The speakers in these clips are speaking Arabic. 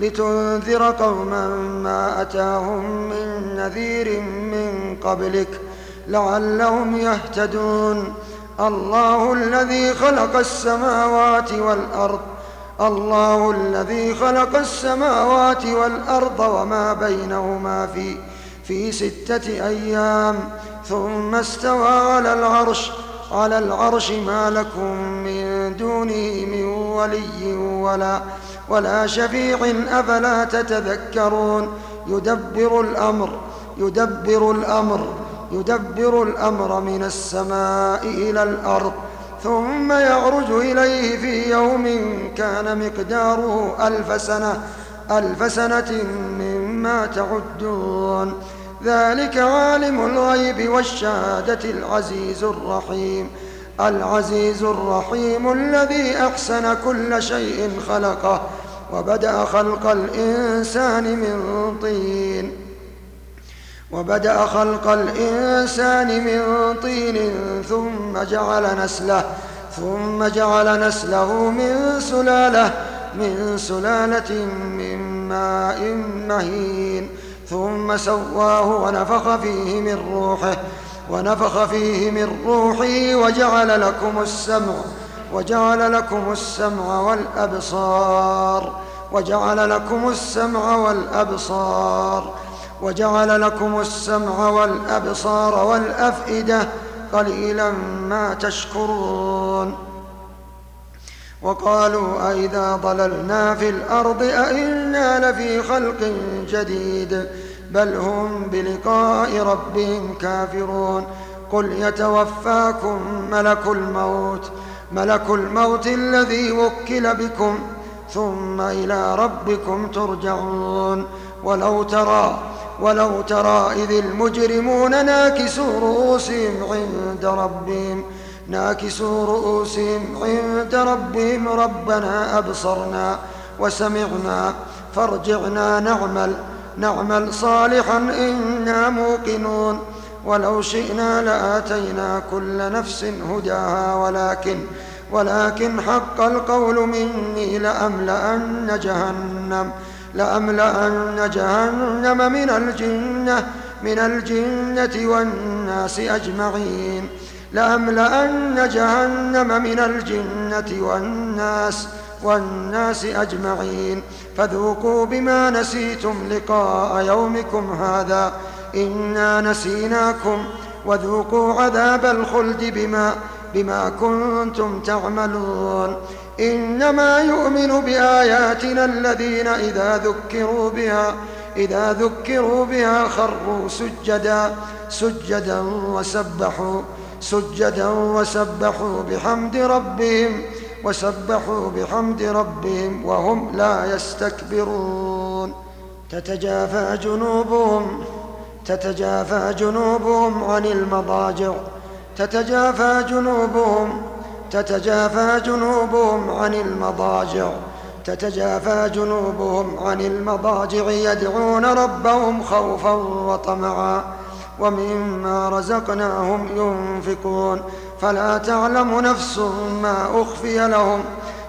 لتنذر قوما ما أتاهم من نذير من قبلك لعلهم يهتدون. الله الذي خلق السماوات والأرض الله الذي خلق السماوات والأرض وما بينهما في في ستة أيام. ثم استوى على العرش على العرش ما لكم من دونه من ولي ولا ولا شفيع أفلا تتذكرون. يدبر الأمر يدبر الأمر يدبر الأمر من السماء إلى الأرض ثم يعرج إليه في يوم كان مقداره ألف سنة ألف سنة مما تعدون. ذلك عالم الغيب والشهادة العزيز الرحيم. العزيز الرحيم الذي أحسن كل شيء خلقه. وبدأ خلق الإنسان من طين. وبدأ خلق الإنسان من طين ثم جعل نسله ثم جعل نسله من سلالة من سلالة من ماء مهين. ثم سواه ونفخ فيه من روحه ونفخ فيه من روحه وجعل لكم السمع وجعل لكم السمع والأبصار. وجعل لكم السمع والأبصار. وجعل لكم السمع والأبصار والأفئدة قليلا ما تشكرون. وقالوا أئذا ضللنا في الأرض أئنا لفي خلق جديد. بل هم بلقاء ربهم كافرون. قل يتوفاكم ملك الموت. ملك الموت الذي وكل بكم ثم إلى ربكم ترجعون. ولو ترى ولو ترى إذ المجرمون ناكسوا رؤوسهم عند ربهم ناكسوا رؤوسهم عند ربهم ربنا أبصرنا وسمعنا فارجعنا نعمل نعمل صالحا إنا موقنون. ولو شئنا لآتينا كل نفس هداها ولكن ولكن حق القول مني لأملأن جهنم لأملأن جهنم من الجنة من الجنة والناس أجمعين لأملأن جهنم من الجنة والناس والناس أجمعين. فذوقوا بما نسيتم لقاء يومكم هذا. إنا نسيناكم وذوقوا عذاب الخلد بما بما كنتم تعملون إنما يؤمن بآياتنا الذين إذا ذكروا بها إذا ذكروا بها خروا سجدا سجدا وسبحوا سجدا وسبحوا بحمد ربهم وسبحوا بحمد ربهم وهم لا يستكبرون تتجافى جنوبهم تتجافى جنوبهم عن المضاجع. تتجافى جنوبهم تتجافى جنوبهم عن المضاجع. تتجافى جنوبهم عن المضاجع يدعون ربهم خوفا وطمعا. ومما رزقناهم ينفقون. فلا تعلم نفس ما أخفي لهم.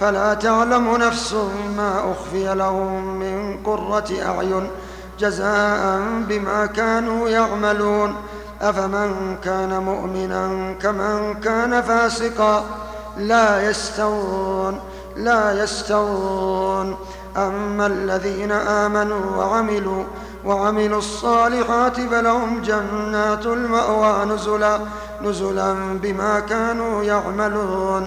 فلا تعلم نفس ما أخفي لهم من قرة أعين. جزاء بما كانوا يعملون. أفمن كان مؤمنا كمن كان فاسقا. لا يستوون لا يستوون. أما الذين آمنوا وعملوا وعملوا الصالحات فلهم جنات المأوى نزلا نزلا بما كانوا يعملون.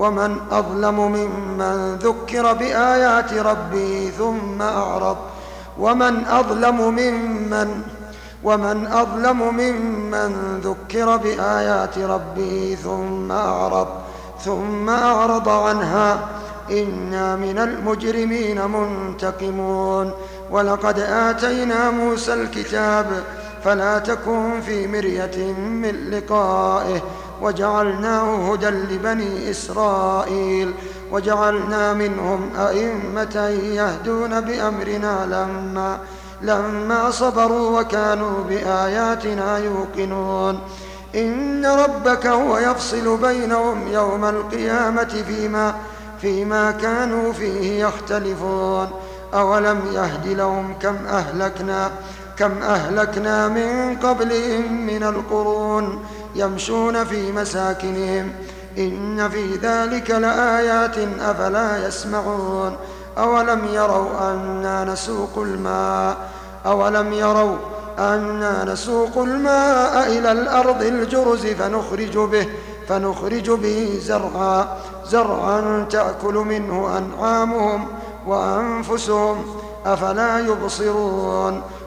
ومن أظلم ممن ذكر بآيات ربه ثم أعرض. ومن أظلم ممن ومن أظلم ممن ذكر بآيات ربه ثم أعرض ثم أعرض عنها. إنا من المجرمين منتقمون. ولقد آتينا موسى الكتاب فلا تكن في مرية من لقائه. وجعلناه هدى لبني إسرائيل. وجعلنا منهم أئمة يهدون بأمرنا لما لما صبروا وكانوا بآياتنا يوقنون. إن ربك هو يفصل بينهم يوم القيامة فيما فيما كانوا فيه يختلفون. أولم يهد لهم كم أهلكنا كم أهلكنا من قبلهم من القرون يمشون في مساكنهم. إن في ذلك لآيات أفلا يسمعون. أولم يروا أنا نسوق الماء؟ أولم يروا أنا نسوق الماء إلى الأرض الجرز فنخرج به فنخرج به زرعا. زرعا تأكل منه أنعامهم وأنفسهم أفلا يبصرون.